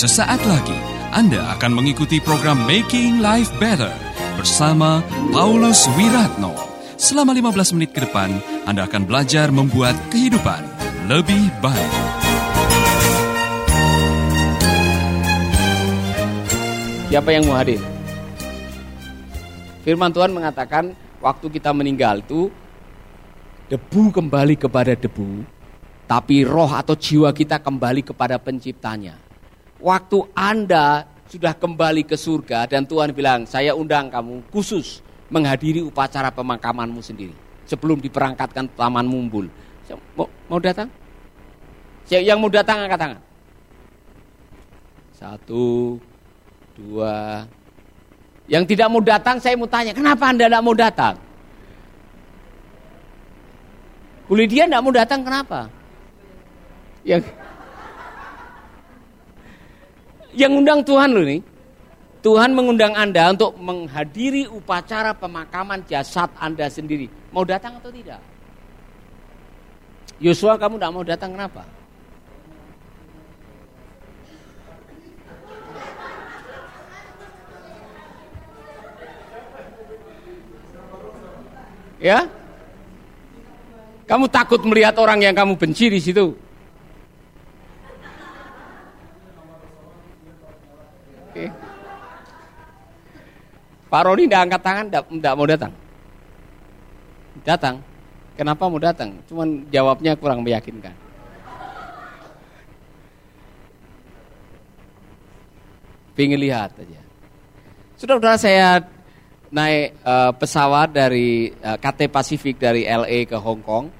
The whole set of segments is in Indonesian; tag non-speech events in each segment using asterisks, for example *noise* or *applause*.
Sesaat lagi Anda akan mengikuti program Making Life Better bersama Paulus Wiratno. Selama 15 menit ke depan, Anda akan belajar membuat kehidupan lebih baik. Siapa yang mau hadir? Firman Tuhan mengatakan waktu kita meninggal itu debu kembali kepada debu, tapi roh atau jiwa kita kembali kepada penciptanya. Waktu Anda sudah kembali ke surga dan Tuhan bilang, saya undang kamu khusus menghadiri upacara pemakamanmu sendiri. Sebelum diperangkatkan taman mumbul. Mau, mau datang? Yang mau datang angkat tangan. Satu, dua. Yang tidak mau datang saya mau tanya, kenapa Anda tidak mau datang? Bu Lydia tidak mau datang kenapa? Yang yang undang Tuhan loh nih. Tuhan mengundang Anda untuk menghadiri upacara pemakaman jasad Anda sendiri. Mau datang atau tidak? Yosua kamu tidak mau datang kenapa? Ya? Kamu takut melihat orang yang kamu benci di situ. Pak Roni tidak angkat tangan, tidak mau datang. Datang. Kenapa mau datang? Cuman jawabnya kurang meyakinkan. Pingin lihat aja. Sudah-sudah saya naik uh, pesawat dari uh, KT Pasifik dari LA ke Hong Kong,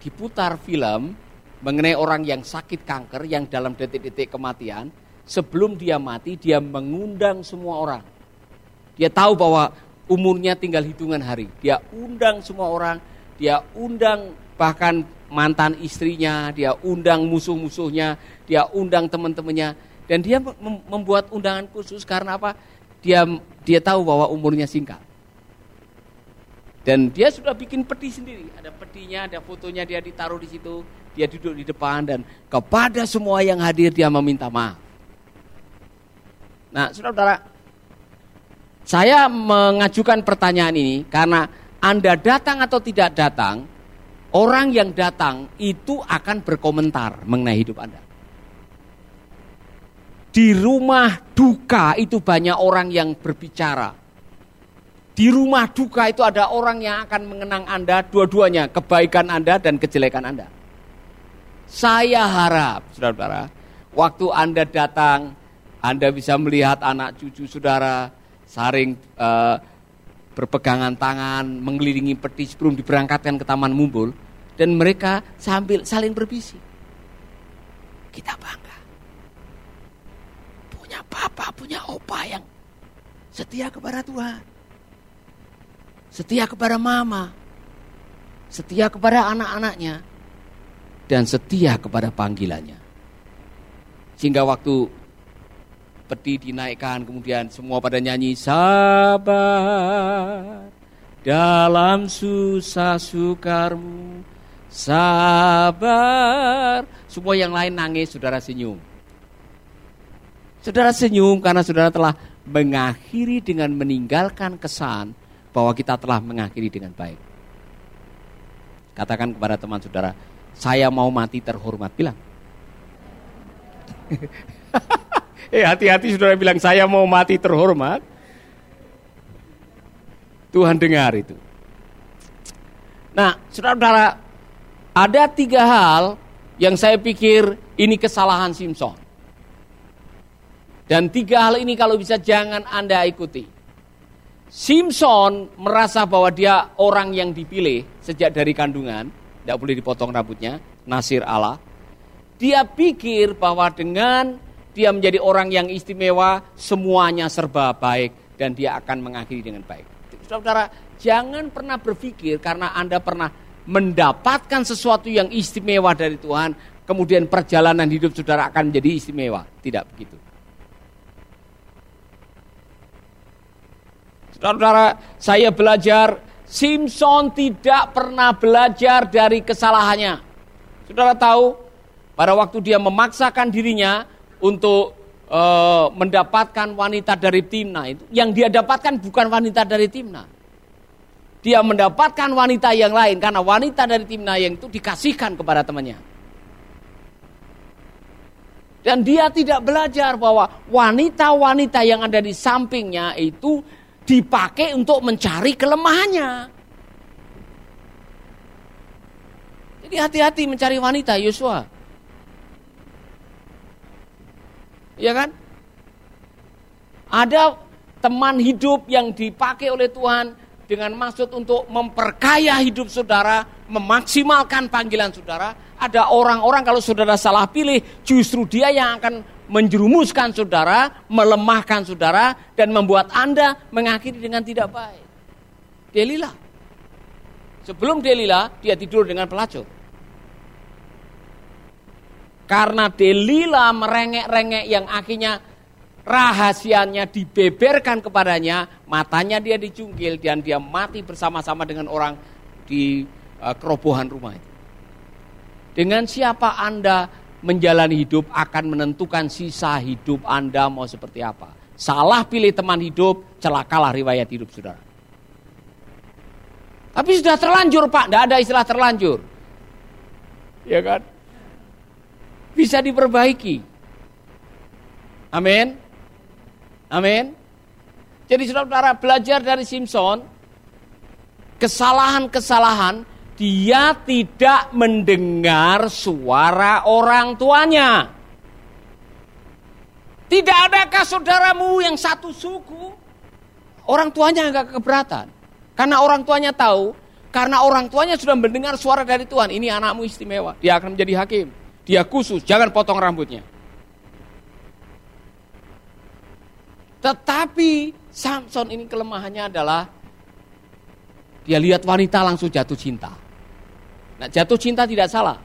diputar film mengenai orang yang sakit kanker yang dalam detik-detik kematian, sebelum dia mati dia mengundang semua orang. Dia tahu bahwa umurnya tinggal hitungan hari. Dia undang semua orang, dia undang bahkan mantan istrinya, dia undang musuh-musuhnya, dia undang teman-temannya dan dia membuat undangan khusus karena apa? Dia dia tahu bahwa umurnya singkat. Dan dia sudah bikin peti sendiri. Ada petinya, ada fotonya dia ditaruh di situ. Dia duduk di depan dan kepada semua yang hadir dia meminta maaf. Nah, saudara-saudara, saya mengajukan pertanyaan ini karena Anda datang atau tidak datang, orang yang datang itu akan berkomentar mengenai hidup Anda. Di rumah duka itu banyak orang yang berbicara. Di rumah duka itu ada orang yang akan mengenang Anda dua-duanya, kebaikan Anda dan kejelekan Anda. Saya harap, saudara-saudara, waktu Anda datang anda bisa melihat anak cucu saudara saring uh, berpegangan tangan, mengelilingi peti sebelum diberangkatkan ke Taman Mumbul. Dan mereka sambil saling berbisik. Kita bangga. Punya papa, punya opa yang setia kepada Tuhan. Setia kepada mama. Setia kepada anak-anaknya. Dan setia kepada panggilannya. Sehingga waktu peti dinaikkan kemudian semua pada nyanyi sabar dalam susah sukarmu sabar. Semua yang lain nangis saudara senyum. Saudara senyum karena saudara telah mengakhiri dengan meninggalkan kesan bahwa kita telah mengakhiri dengan baik. Katakan kepada teman saudara saya mau mati terhormat. Bilang *laughs* Eh hati-hati saudara bilang saya mau mati terhormat. Tuhan dengar itu. Nah, saudara-saudara, ada tiga hal yang saya pikir ini kesalahan Simpson. Dan tiga hal ini kalau bisa jangan Anda ikuti. Simpson merasa bahwa dia orang yang dipilih sejak dari kandungan, tidak boleh dipotong rambutnya, nasir Allah. Dia pikir bahwa dengan dia menjadi orang yang istimewa, semuanya serba baik dan dia akan mengakhiri dengan baik. Saudara, jangan pernah berpikir karena Anda pernah mendapatkan sesuatu yang istimewa dari Tuhan, kemudian perjalanan hidup saudara akan menjadi istimewa. Tidak begitu. Saudara, saya belajar Simpson tidak pernah belajar dari kesalahannya. Saudara tahu, pada waktu dia memaksakan dirinya untuk uh, mendapatkan wanita dari Timna itu, yang dia dapatkan bukan wanita dari Timna. Dia mendapatkan wanita yang lain karena wanita dari Timna yang itu dikasihkan kepada temannya. Dan dia tidak belajar bahwa wanita-wanita yang ada di sampingnya itu dipakai untuk mencari kelemahannya. Jadi hati-hati mencari wanita Yosua. Ya kan? Ada teman hidup yang dipakai oleh Tuhan dengan maksud untuk memperkaya hidup saudara, memaksimalkan panggilan saudara. Ada orang-orang kalau saudara salah pilih, justru dia yang akan menjerumuskan saudara, melemahkan saudara, dan membuat Anda mengakhiri dengan tidak baik. Delila. Sebelum Delila, dia tidur dengan pelacur. Karena Delila merengek-rengek yang akhirnya rahasianya dibeberkan kepadanya, matanya dia dicungkil dan dia mati bersama-sama dengan orang di uh, kerobohan rumah itu. Dengan siapa Anda menjalani hidup akan menentukan sisa hidup Anda mau seperti apa. Salah pilih teman hidup, celakalah riwayat hidup saudara. Tapi sudah terlanjur Pak, tidak ada istilah terlanjur. Ya kan? Bisa diperbaiki. Amin. Amin. Jadi saudara belajar dari Simpson, kesalahan-kesalahan dia tidak mendengar suara orang tuanya. Tidak adakah saudaramu yang satu suku, orang tuanya agak keberatan. Karena orang tuanya tahu, karena orang tuanya sudah mendengar suara dari Tuhan, ini anakmu istimewa, dia akan menjadi hakim. Dia khusus, jangan potong rambutnya. Tetapi Samson ini kelemahannya adalah dia lihat wanita langsung jatuh cinta. Nah, jatuh cinta tidak salah.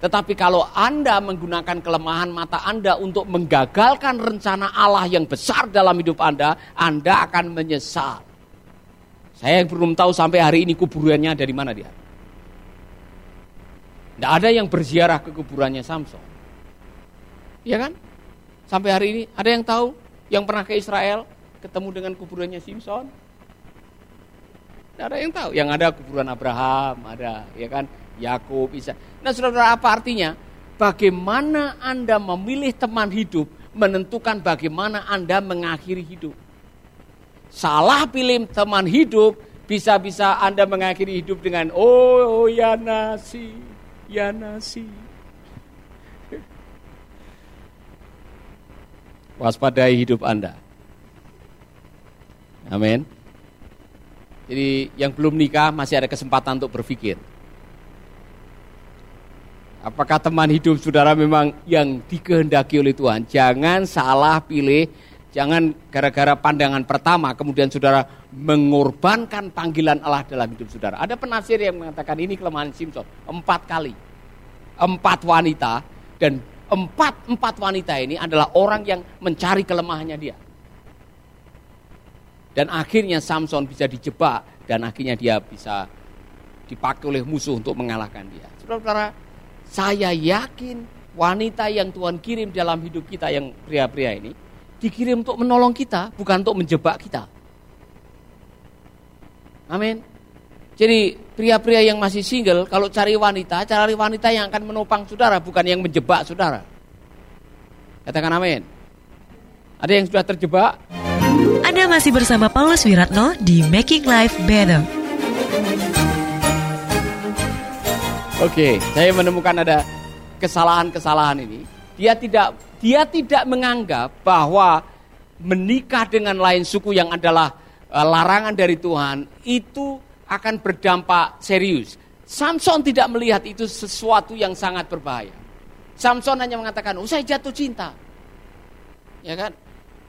Tetapi kalau Anda menggunakan kelemahan mata Anda untuk menggagalkan rencana Allah yang besar dalam hidup Anda, Anda akan menyesal. Saya belum tahu sampai hari ini kuburannya dari mana dia. Tidak ada yang berziarah ke kuburannya Samson. Iya kan? Sampai hari ini ada yang tahu yang pernah ke Israel ketemu dengan kuburannya Simpson? Tidak ada yang tahu. Yang ada kuburan Abraham, ada ya kan Yakub, Isa. Nah, saudara apa artinya? Bagaimana Anda memilih teman hidup menentukan bagaimana Anda mengakhiri hidup. Salah pilih teman hidup bisa-bisa Anda mengakhiri hidup dengan oh, oh ya nasi ya nasi. Waspadai hidup Anda. Amin. Jadi yang belum nikah masih ada kesempatan untuk berpikir. Apakah teman hidup saudara memang yang dikehendaki oleh Tuhan? Jangan salah pilih, jangan gara-gara pandangan pertama kemudian saudara mengorbankan panggilan Allah dalam hidup saudara. Ada penafsir yang mengatakan ini kelemahan Simpson empat kali, empat wanita dan empat empat wanita ini adalah orang yang mencari kelemahannya dia. Dan akhirnya Samson bisa dijebak dan akhirnya dia bisa dipakai oleh musuh untuk mengalahkan dia. Saudara-saudara, saya yakin wanita yang Tuhan kirim dalam hidup kita yang pria-pria ini dikirim untuk menolong kita, bukan untuk menjebak kita. Amin. Jadi pria-pria yang masih single, kalau cari wanita, cari wanita yang akan menopang saudara, bukan yang menjebak saudara. Katakan amin. Ada yang sudah terjebak? Anda masih bersama Paulus Wiratno di Making Life Better. Oke, saya menemukan ada kesalahan-kesalahan ini. Dia tidak dia tidak menganggap bahwa menikah dengan lain suku yang adalah Eh, larangan dari Tuhan itu akan berdampak serius. Samson tidak melihat itu sesuatu yang sangat berbahaya. Samson hanya mengatakan, "Oh, saya jatuh cinta." Ya kan?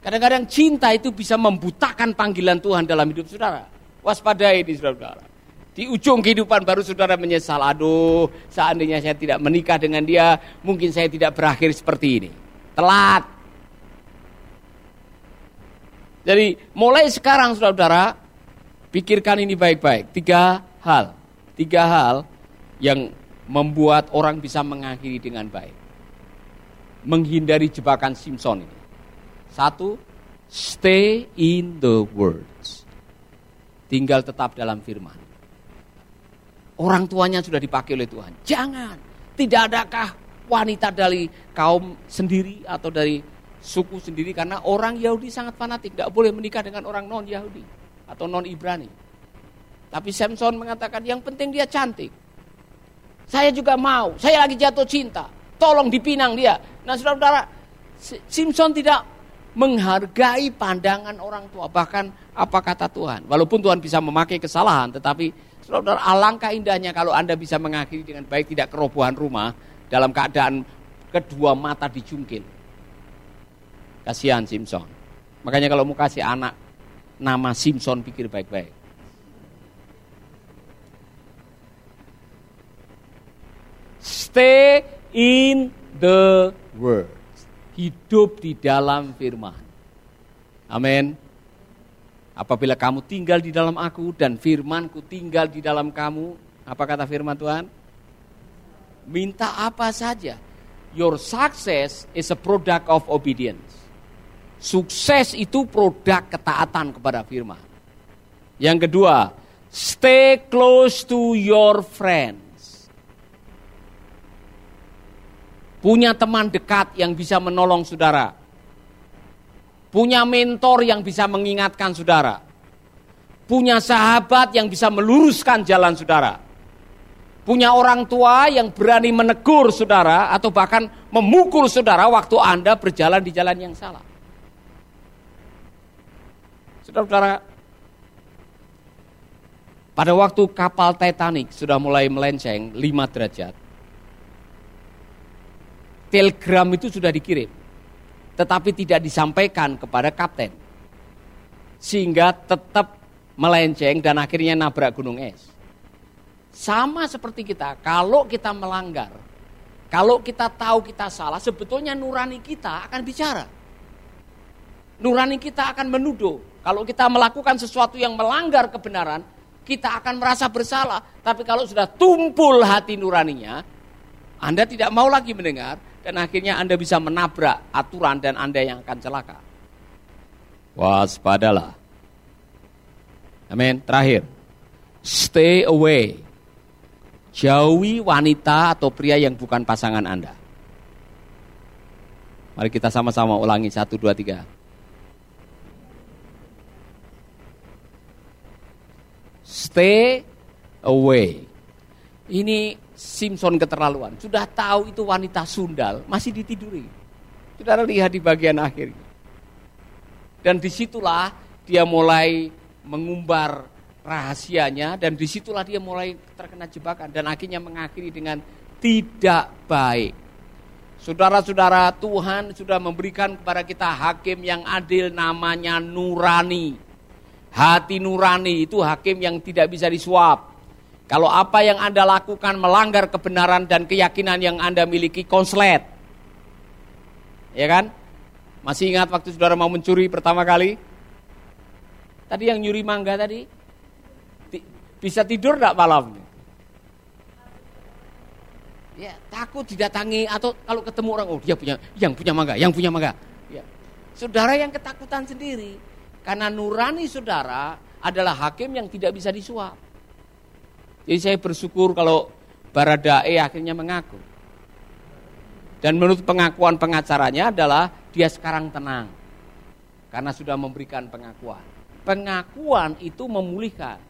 Kadang-kadang cinta itu bisa membutakan panggilan Tuhan dalam hidup saudara. Waspadai di saudara. Di ujung kehidupan baru saudara menyesal, aduh seandainya saya tidak menikah dengan dia, mungkin saya tidak berakhir seperti ini. Telat. Jadi mulai sekarang saudara-saudara, pikirkan ini baik-baik. Tiga hal. Tiga hal yang membuat orang bisa mengakhiri dengan baik. menghindari jebakan Simpson ini? Satu, stay in the words. Tinggal tetap dalam firman. Orang tuanya sudah dipakai oleh Tuhan. Jangan. Tidak adakah wanita dari kaum sendiri atau dari suku sendiri karena orang Yahudi sangat fanatik, tidak boleh menikah dengan orang non Yahudi atau non Ibrani. Tapi Samson mengatakan yang penting dia cantik. Saya juga mau, saya lagi jatuh cinta. Tolong dipinang dia. Nah, Saudara-saudara, Simpson tidak menghargai pandangan orang tua bahkan apa kata Tuhan. Walaupun Tuhan bisa memakai kesalahan tetapi Saudara, alangkah indahnya kalau Anda bisa mengakhiri dengan baik tidak kerobohan rumah dalam keadaan kedua mata dijungkil. Kasihan Simpson. Makanya kalau mau kasih anak nama Simpson pikir baik-baik. Stay in the word. Hidup di dalam firman. Amin. Apabila kamu tinggal di dalam aku dan firmanku tinggal di dalam kamu, apa kata firman Tuhan? Minta apa saja. Your success is a product of obedience. Sukses itu produk ketaatan kepada firman. Yang kedua, stay close to your friends. Punya teman dekat yang bisa menolong saudara Punya mentor yang bisa mengingatkan saudara. Punya sahabat yang bisa meluruskan jalan saudara. Punya orang tua yang berani menegur saudara atau bahkan memukul saudara waktu Anda berjalan di jalan yang salah. Saudara-saudara, pada waktu kapal Titanic sudah mulai melenceng 5 derajat, telegram itu sudah dikirim tetapi tidak disampaikan kepada kapten. Sehingga tetap melenceng dan akhirnya nabrak gunung es. Sama seperti kita, kalau kita melanggar, kalau kita tahu kita salah, sebetulnya nurani kita akan bicara. Nurani kita akan menuduh. Kalau kita melakukan sesuatu yang melanggar kebenaran, kita akan merasa bersalah. Tapi kalau sudah tumpul hati nuraninya, Anda tidak mau lagi mendengar, dan akhirnya Anda bisa menabrak aturan dan Anda yang akan celaka. Waspadalah. Amin. Terakhir. Stay away. Jauhi wanita atau pria yang bukan pasangan Anda. Mari kita sama-sama ulangi. Satu, dua, tiga. Stay away. Ini Simpson keterlaluan. Sudah tahu itu wanita sundal, masih ditiduri. Saudara lihat di bagian akhir. Dan di situlah dia mulai mengumbar rahasianya dan di situlah dia mulai terkena jebakan dan akhirnya mengakhiri dengan tidak baik. Saudara-saudara, Tuhan sudah memberikan kepada kita hakim yang adil namanya nurani. Hati nurani itu hakim yang tidak bisa disuap. Kalau apa yang Anda lakukan melanggar kebenaran dan keyakinan yang Anda miliki konslet. Ya kan? Masih ingat waktu saudara mau mencuri pertama kali? Tadi yang nyuri mangga tadi? Bisa tidur enggak malam? Ya, takut didatangi atau kalau ketemu orang, oh dia punya, yang punya mangga, yang punya mangga. Ya. Saudara yang ketakutan sendiri. Karena nurani saudara adalah hakim yang tidak bisa disuap. Jadi saya bersyukur kalau Baradae akhirnya mengaku. Dan menurut pengakuan pengacaranya adalah dia sekarang tenang. Karena sudah memberikan pengakuan. Pengakuan itu memulihkan.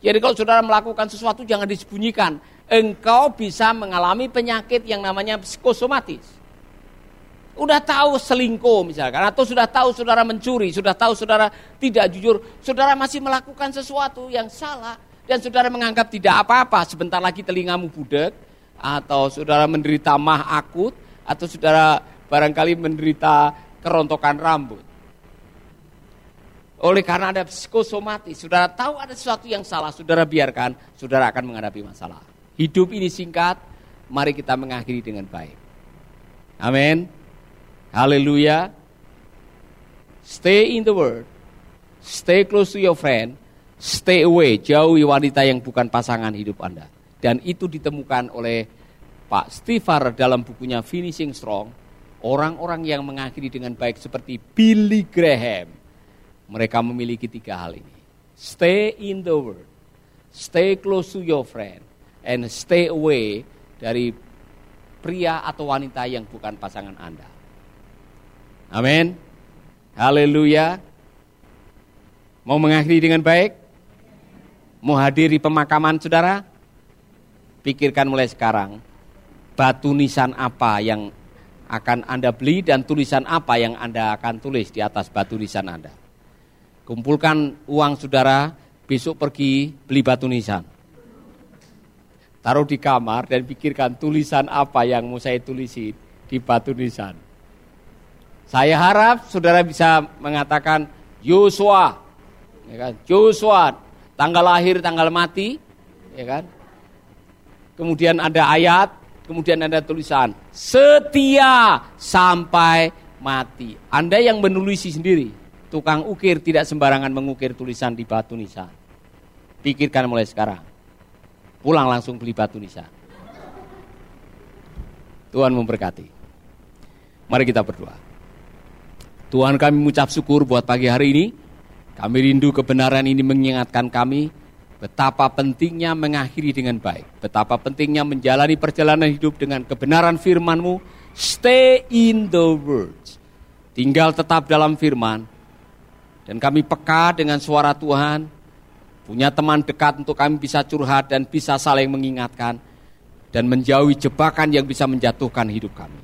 Jadi kalau saudara melakukan sesuatu jangan disembunyikan. Engkau bisa mengalami penyakit yang namanya psikosomatis. Udah tahu selingkuh misalkan, atau sudah tahu saudara mencuri, sudah tahu saudara tidak jujur, saudara masih melakukan sesuatu yang salah, dan saudara menganggap tidak apa-apa, sebentar lagi telingamu budek, atau saudara menderita mah akut, atau saudara barangkali menderita kerontokan rambut. Oleh karena ada psikosomatis, saudara tahu ada sesuatu yang salah, saudara biarkan, saudara akan menghadapi masalah. Hidup ini singkat, mari kita mengakhiri dengan baik. Amin. Haleluya. Stay in the word. Stay close to your friend Stay away, jauhi wanita yang bukan pasangan hidup Anda. Dan itu ditemukan oleh Pak Stivar dalam bukunya Finishing Strong. Orang-orang yang mengakhiri dengan baik seperti Billy Graham. Mereka memiliki tiga hal ini. Stay in the word. Stay close to your friend. And stay away dari pria atau wanita yang bukan pasangan Anda. Amin. Haleluya. Mau mengakhiri dengan baik? Mau hadiri pemakaman saudara? Pikirkan mulai sekarang, batu nisan apa yang akan Anda beli dan tulisan apa yang Anda akan tulis di atas batu nisan Anda. Kumpulkan uang saudara, besok pergi beli batu nisan. Taruh di kamar dan pikirkan tulisan apa yang mau saya tulisi di batu nisan. Saya harap saudara bisa mengatakan Yosua, ya kan? Yosua, tanggal lahir, tanggal mati, ya kan? Kemudian ada ayat, kemudian ada tulisan setia sampai mati. Anda yang menulisi sendiri, tukang ukir tidak sembarangan mengukir tulisan di batu nisan. Pikirkan mulai sekarang. Pulang langsung beli batu nisan. Tuhan memberkati. Mari kita berdoa. Tuhan kami mengucap syukur buat pagi hari ini. Kami rindu kebenaran ini mengingatkan kami betapa pentingnya mengakhiri dengan baik. Betapa pentingnya menjalani perjalanan hidup dengan kebenaran firman-Mu. Stay in the words. Tinggal tetap dalam firman. Dan kami peka dengan suara Tuhan. Punya teman dekat untuk kami bisa curhat dan bisa saling mengingatkan. Dan menjauhi jebakan yang bisa menjatuhkan hidup kami.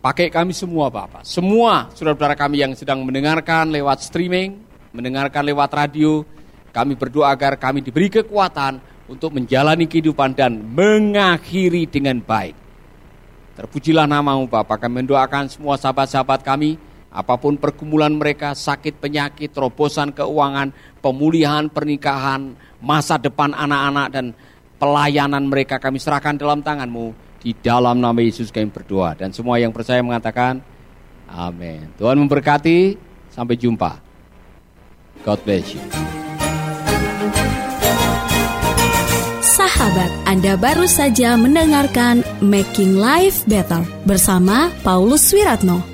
Pakai kami semua Bapak. Semua saudara-saudara kami yang sedang mendengarkan lewat streaming, mendengarkan lewat radio, kami berdoa agar kami diberi kekuatan untuk menjalani kehidupan dan mengakhiri dengan baik. Terpujilah namamu Bapak, kami mendoakan semua sahabat-sahabat kami, apa pun pergumulan mereka, sakit, penyakit, terobosan keuangan, pemulihan, pernikahan, masa depan anak-anak dan pelayanan mereka kami serahkan dalam tanganmu. Di dalam nama Yesus kami berdoa. Dan semua yang percaya mengatakan, amin. Tuhan memberkati, sampai jumpa. God bless you. Sahabat, Anda baru saja mendengarkan Making Life Better bersama Paulus Wiratno.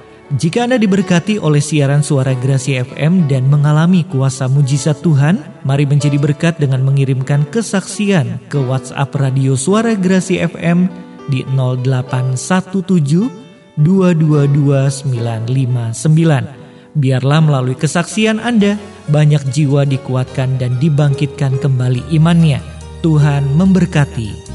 Jika Anda diberkati oleh siaran suara Grasi FM dan mengalami kuasa mujizat Tuhan, mari menjadi berkat dengan mengirimkan kesaksian ke WhatsApp Radio Suara Grasi FM di 0817 222959. Biarlah melalui kesaksian Anda, banyak jiwa dikuatkan dan dibangkitkan kembali imannya. Tuhan memberkati.